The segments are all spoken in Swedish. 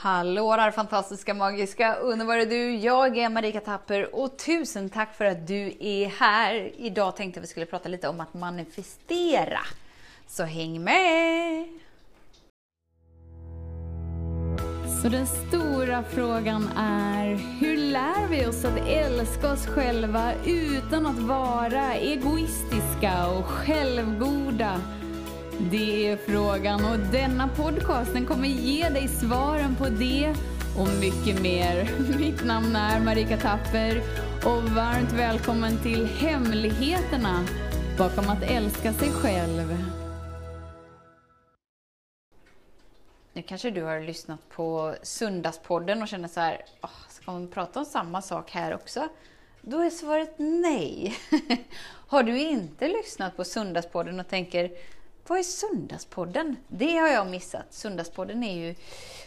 Hallå där fantastiska, magiska, underbara du! Jag är Marika Tapper och tusen tack för att du är här! Idag tänkte vi skulle prata lite om att manifestera. Så häng med! Så den stora frågan är, hur lär vi oss att älska oss själva utan att vara egoistiska och självgoda? Det är frågan och denna podcast den kommer ge dig svaren på det och mycket mer. Mitt namn är Marika Tapper och varmt välkommen till Hemligheterna bakom att älska sig själv. Nu kanske du har lyssnat på Söndagspodden och känner så här, oh, ska man prata om samma sak här också? Då är svaret nej. har du inte lyssnat på Söndagspodden och tänker, vad är Söndagspodden? Det har jag missat. Söndagspodden är ju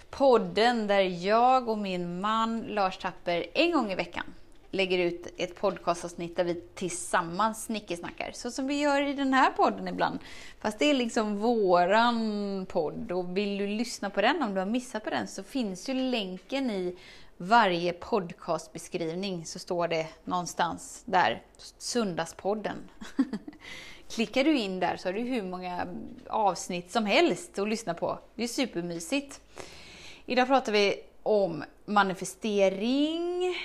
podden där jag och min man Lars Tapper en gång i veckan lägger ut ett podcastavsnitt där vi tillsammans snickesnackar. Så som vi gör i den här podden ibland. Fast det är liksom våran podd och vill du lyssna på den, om du har missat på den, så finns ju länken i varje podcastbeskrivning så står det någonstans där, Söndagspodden. Klickar du in där så har du hur många avsnitt som helst att lyssna på. Det är supermysigt. Idag pratar vi om manifestering.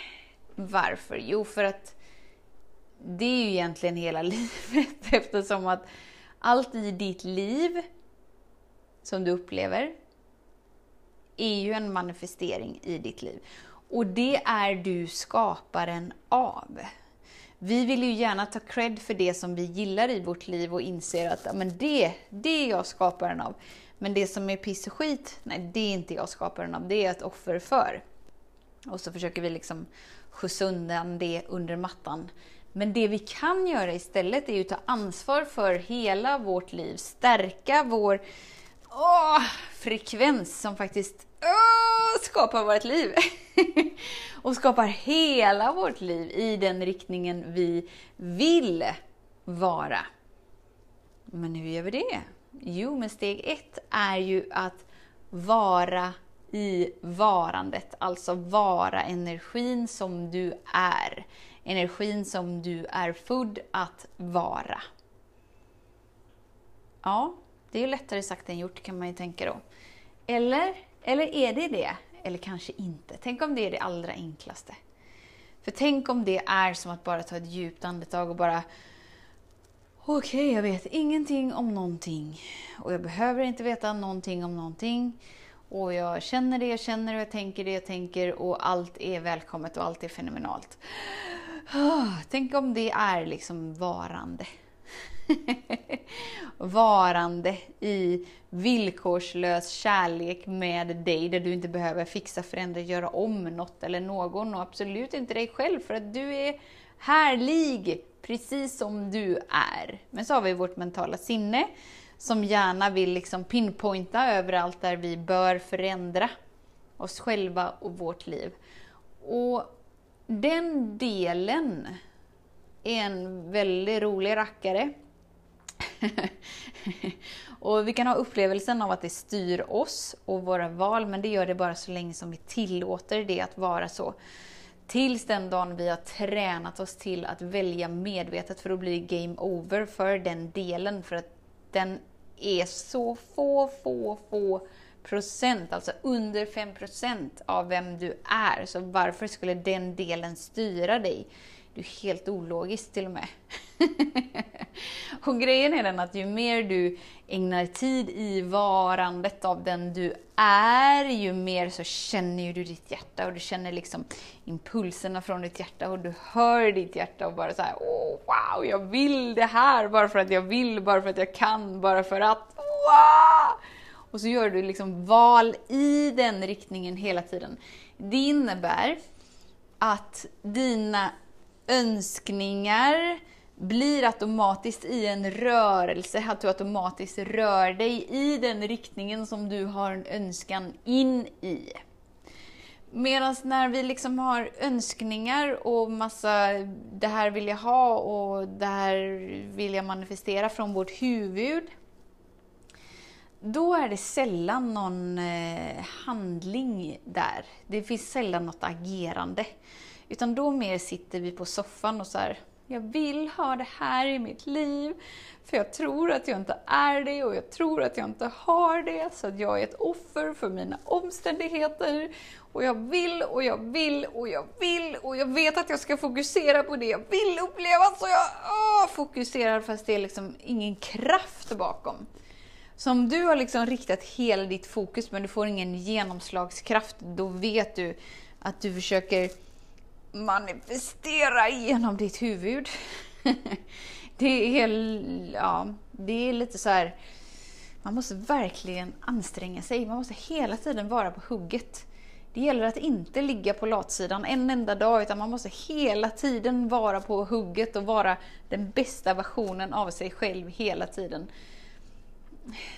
Varför? Jo, för att det är ju egentligen hela livet eftersom att allt i ditt liv som du upplever är ju en manifestering i ditt liv. Och det är du skaparen av. Vi vill ju gärna ta cred för det som vi gillar i vårt liv och inser att men det, det är jag skaparen av. Men det som är piss och skit, nej det är inte jag skaparen av, det är jag ett offer för. Och så försöker vi liksom skjutsa undan det under mattan. Men det vi kan göra istället är att ta ansvar för hela vårt liv, stärka vår åh, frekvens som faktiskt åh, skapar vårt liv. och skapar hela vårt liv i den riktningen vi vill vara. Men hur gör vi det? Jo, men steg ett är ju att vara i varandet, alltså vara energin som du är. Energin som du är född att vara. Ja, det är lättare sagt än gjort kan man ju tänka då. Eller, eller är det det? Eller kanske inte. Tänk om det är det allra enklaste. För tänk om det är som att bara ta ett djupt andetag och bara Okej, okay, jag vet ingenting om någonting. Och jag behöver inte veta någonting om någonting. Och jag känner det jag känner och jag tänker det jag tänker och allt är välkommet och allt är fenomenalt. Ah, tänk om det är liksom varande. varande i villkorslös kärlek med dig, där du inte behöver fixa, förändra, göra om något eller någon och absolut inte dig själv för att du är härlig precis som du är. Men så har vi vårt mentala sinne som gärna vill liksom pinpointa överallt där vi bör förändra oss själva och vårt liv. Och den delen är en väldigt rolig rackare och vi kan ha upplevelsen av att det styr oss och våra val, men det gör det bara så länge som vi tillåter det att vara så. Tills den dagen vi har tränat oss till att välja medvetet för att bli game over för den delen, för att den är så få, få, få procent, alltså under 5 procent av vem du är. Så varför skulle den delen styra dig? Du är helt ologisk till och med. och grejen är den att ju mer du ägnar tid i varandet av den du är, ju mer så känner du ditt hjärta och du känner liksom impulserna från ditt hjärta och du hör ditt hjärta och bara så här, oh, wow, jag vill det här bara för att jag vill, bara för att jag kan, bara för att, wow! Och så gör du liksom val i den riktningen hela tiden. Det innebär att dina önskningar blir automatiskt i en rörelse, att du automatiskt rör dig i den riktningen som du har en önskan in i. Medan när vi liksom har önskningar och massa det här vill jag ha och det här vill jag manifestera från vårt huvud. då är det sällan någon eh, handling där. Det finns sällan något agerande. Utan då mer sitter vi på soffan och så här, jag vill ha det här i mitt liv, för jag tror att jag inte är det och jag tror att jag inte har det, så att jag är ett offer för mina omständigheter. Och jag vill och jag vill och jag vill och jag vet att jag ska fokusera på det jag vill uppleva, så jag åh, fokuserar fast det är liksom ingen kraft bakom. Så om du har liksom riktat hela ditt fokus men du får ingen genomslagskraft, då vet du att du försöker manifestera genom ditt huvud. det är, ja, det är lite så här, man måste verkligen anstränga sig. Man måste hela tiden vara på hugget. Det gäller att inte ligga på latsidan en enda dag, utan man måste hela tiden vara på hugget och vara den bästa versionen av sig själv hela tiden.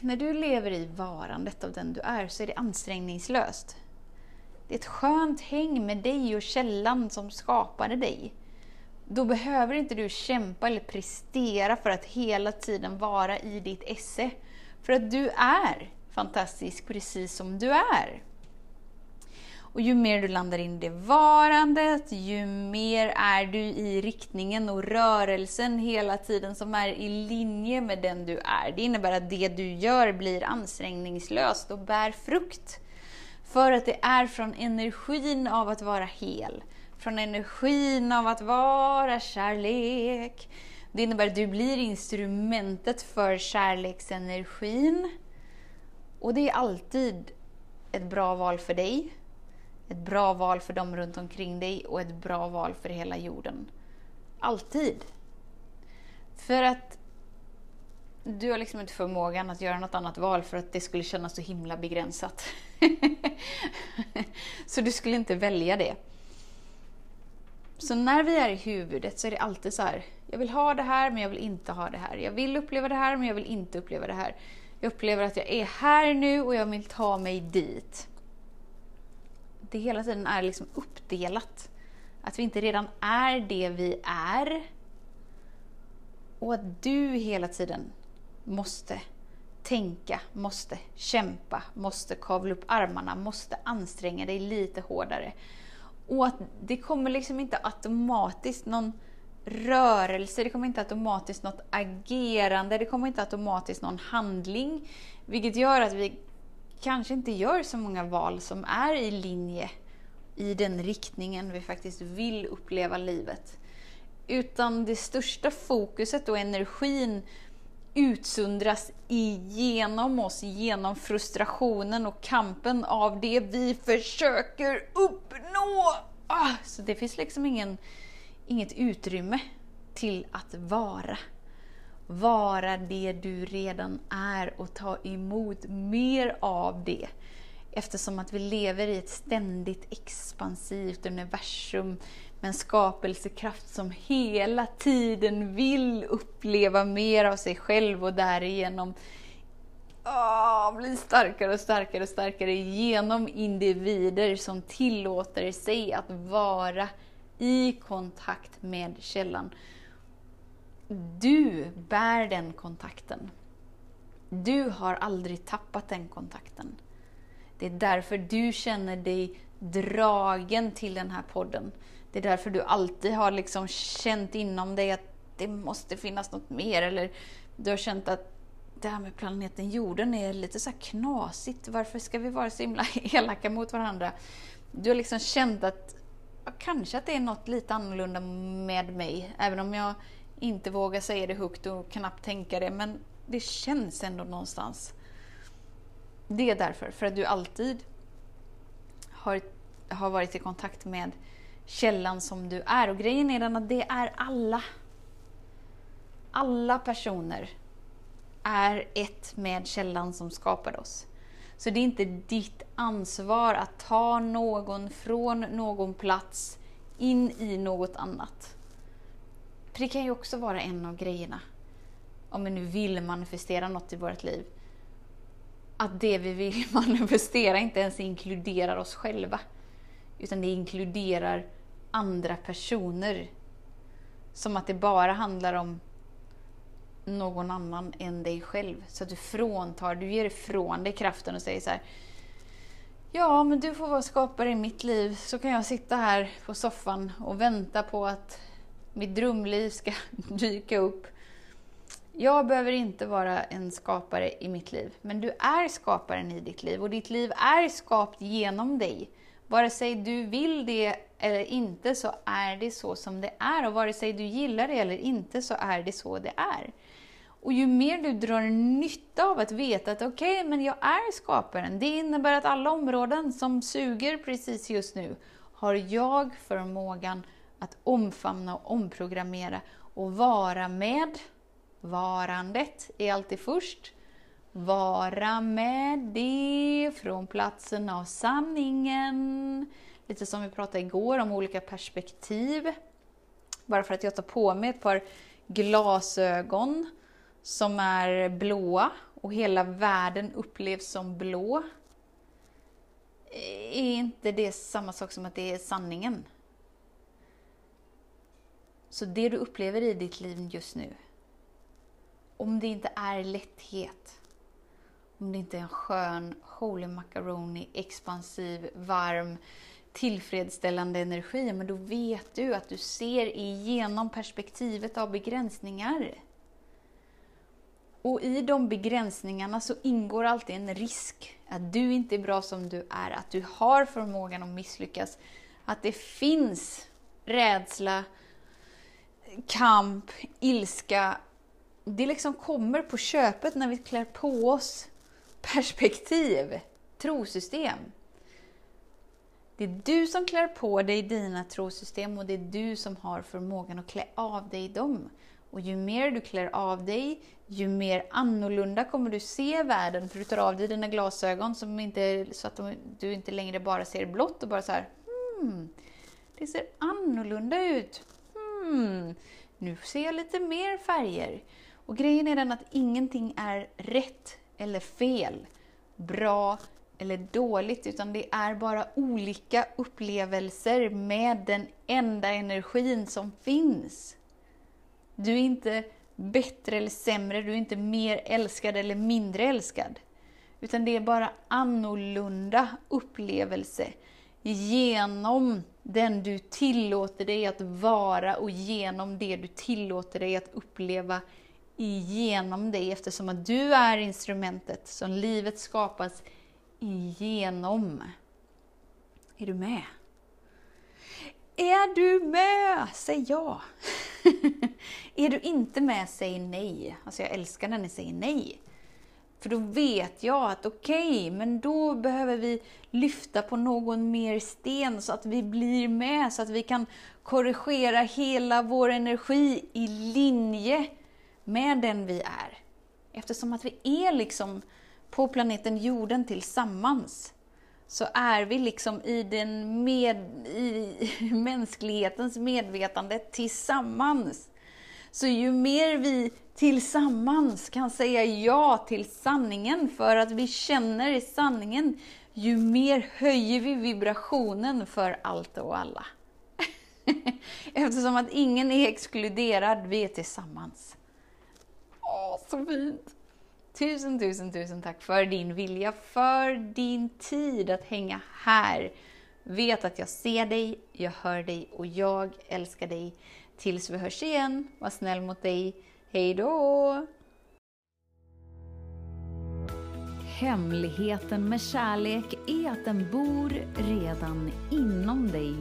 När du lever i varandet av den du är så är det ansträngningslöst. Det är ett skönt häng med dig och källan som skapade dig. Då behöver inte du kämpa eller prestera för att hela tiden vara i ditt esse. För att du är fantastisk precis som du är. Och ju mer du landar in det varandet, ju mer är du i riktningen och rörelsen hela tiden som är i linje med den du är. Det innebär att det du gör blir ansträngningslöst och bär frukt. För att det är från energin av att vara hel, från energin av att vara kärlek. Det innebär att du blir instrumentet för kärleksenergin. Och det är alltid ett bra val för dig, ett bra val för dem runt omkring dig och ett bra val för hela jorden. Alltid. För att du har liksom inte förmågan att göra något annat val för att det skulle kännas så himla begränsat. så du skulle inte välja det. Så när vi är i huvudet så är det alltid så här, jag vill ha det här men jag vill inte ha det här. Jag vill uppleva det här men jag vill inte uppleva det här. Jag upplever att jag är här nu och jag vill ta mig dit. Det hela tiden är liksom uppdelat. Att vi inte redan är det vi är. Och att du hela tiden måste tänka, måste kämpa, måste kavla upp armarna, måste anstränga dig lite hårdare. Och att det kommer liksom inte automatiskt någon rörelse, det kommer inte automatiskt något agerande, det kommer inte automatiskt någon handling. Vilket gör att vi kanske inte gör så många val som är i linje i den riktningen vi faktiskt vill uppleva livet. Utan det största fokuset och energin utsundras igenom oss, genom frustrationen och kampen av det vi försöker uppnå. Ah, så det finns liksom ingen, inget utrymme till att vara. Vara det du redan är och ta emot mer av det. Eftersom att vi lever i ett ständigt expansivt universum med en skapelsekraft som hela tiden vill uppleva mer av sig själv och därigenom oh, bli starkare och starkare och starkare genom individer som tillåter sig att vara i kontakt med källan. Du bär den kontakten. Du har aldrig tappat den kontakten. Det är därför du känner dig dragen till den här podden. Det är därför du alltid har liksom känt inom dig att det måste finnas något mer. Eller du har känt att det här med planeten jorden är lite så knasigt. Varför ska vi vara så himla elaka mot varandra? Du har liksom känt att ja, kanske att det är något lite annorlunda med mig. Även om jag inte vågar säga det högt och knappt tänka det. Men det känns ändå någonstans. Det är därför, för att du alltid har, har varit i kontakt med källan som du är. Och grejen är den att det är alla. Alla personer är ett med källan som skapade oss. Så det är inte ditt ansvar att ta någon från någon plats in i något annat. För det kan ju också vara en av grejerna. Om vi nu vill manifestera något i vårt liv. Att det vi vill manifestera inte ens inkluderar oss själva. Utan det inkluderar andra personer. Som att det bara handlar om någon annan än dig själv. Så att du fråntar, du ger ifrån dig kraften och säger så här, Ja, men du får vara skapare i mitt liv, så kan jag sitta här på soffan och vänta på att mitt drömliv ska dyka upp. Jag behöver inte vara en skapare i mitt liv, men du är skaparen i ditt liv och ditt liv är skapat genom dig. Vare sig du vill det eller inte så är det så som det är och vare sig du gillar det eller inte så är det så det är. Och ju mer du drar nytta av att veta att okej, okay, men jag är skaparen. Det innebär att alla områden som suger precis just nu har jag förmågan att omfamna och omprogrammera och vara med. Varandet är alltid först. Vara med det från platsen av sanningen. Lite som vi pratade igår om olika perspektiv. Bara för att jag tar på mig ett par glasögon som är blåa och hela världen upplevs som blå. Är inte det samma sak som att det är sanningen? Så det du upplever i ditt liv just nu, om det inte är lätthet, om det inte är en skön, holy macaroni, expansiv, varm, tillfredsställande energi, men då vet du att du ser igenom perspektivet av begränsningar. Och i de begränsningarna så ingår alltid en risk att du inte är bra som du är, att du har förmågan att misslyckas, att det finns rädsla, kamp, ilska. Det liksom kommer på köpet när vi klär på oss perspektiv, trosystem. Det är du som klär på dig dina trosystem och det är du som har förmågan att klä av dig dem. Och ju mer du klär av dig, ju mer annorlunda kommer du se världen, för du tar av dig dina glasögon som inte, så att du inte längre bara ser blått och bara så här, hmm, det ser annorlunda ut. Hmm, nu ser jag lite mer färger. Och grejen är den att ingenting är rätt eller fel, bra eller dåligt, utan det är bara olika upplevelser med den enda energin som finns. Du är inte bättre eller sämre, du är inte mer älskad eller mindre älskad. Utan det är bara annorlunda upplevelse genom den du tillåter dig att vara och genom det du tillåter dig att uppleva igenom dig eftersom att du är instrumentet som livet skapas igenom. Är du med? Är du med? Säg ja! är du inte med, säg nej. Alltså jag älskar när ni säger nej. För då vet jag att okej, okay, men då behöver vi lyfta på någon mer sten så att vi blir med, så att vi kan korrigera hela vår energi i linje med den vi är. Eftersom att vi är liksom på planeten jorden tillsammans så är vi liksom i, den med, i mänsklighetens medvetande tillsammans. Så ju mer vi tillsammans kan säga ja till sanningen för att vi känner sanningen, ju mer höjer vi vibrationen för allt och alla. Eftersom att ingen är exkluderad, vi är tillsammans. Åh, så fint! Tusen, tusen, tusen tack för din vilja, för din tid att hänga här. Vet att jag ser dig, jag hör dig och jag älskar dig. Tills vi hörs igen, var snäll mot dig. Hej då! Hemligheten med kärlek är att den bor redan inom dig.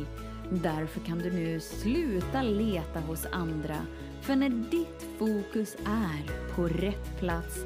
Därför kan du nu sluta leta hos andra. För när ditt fokus är på rätt plats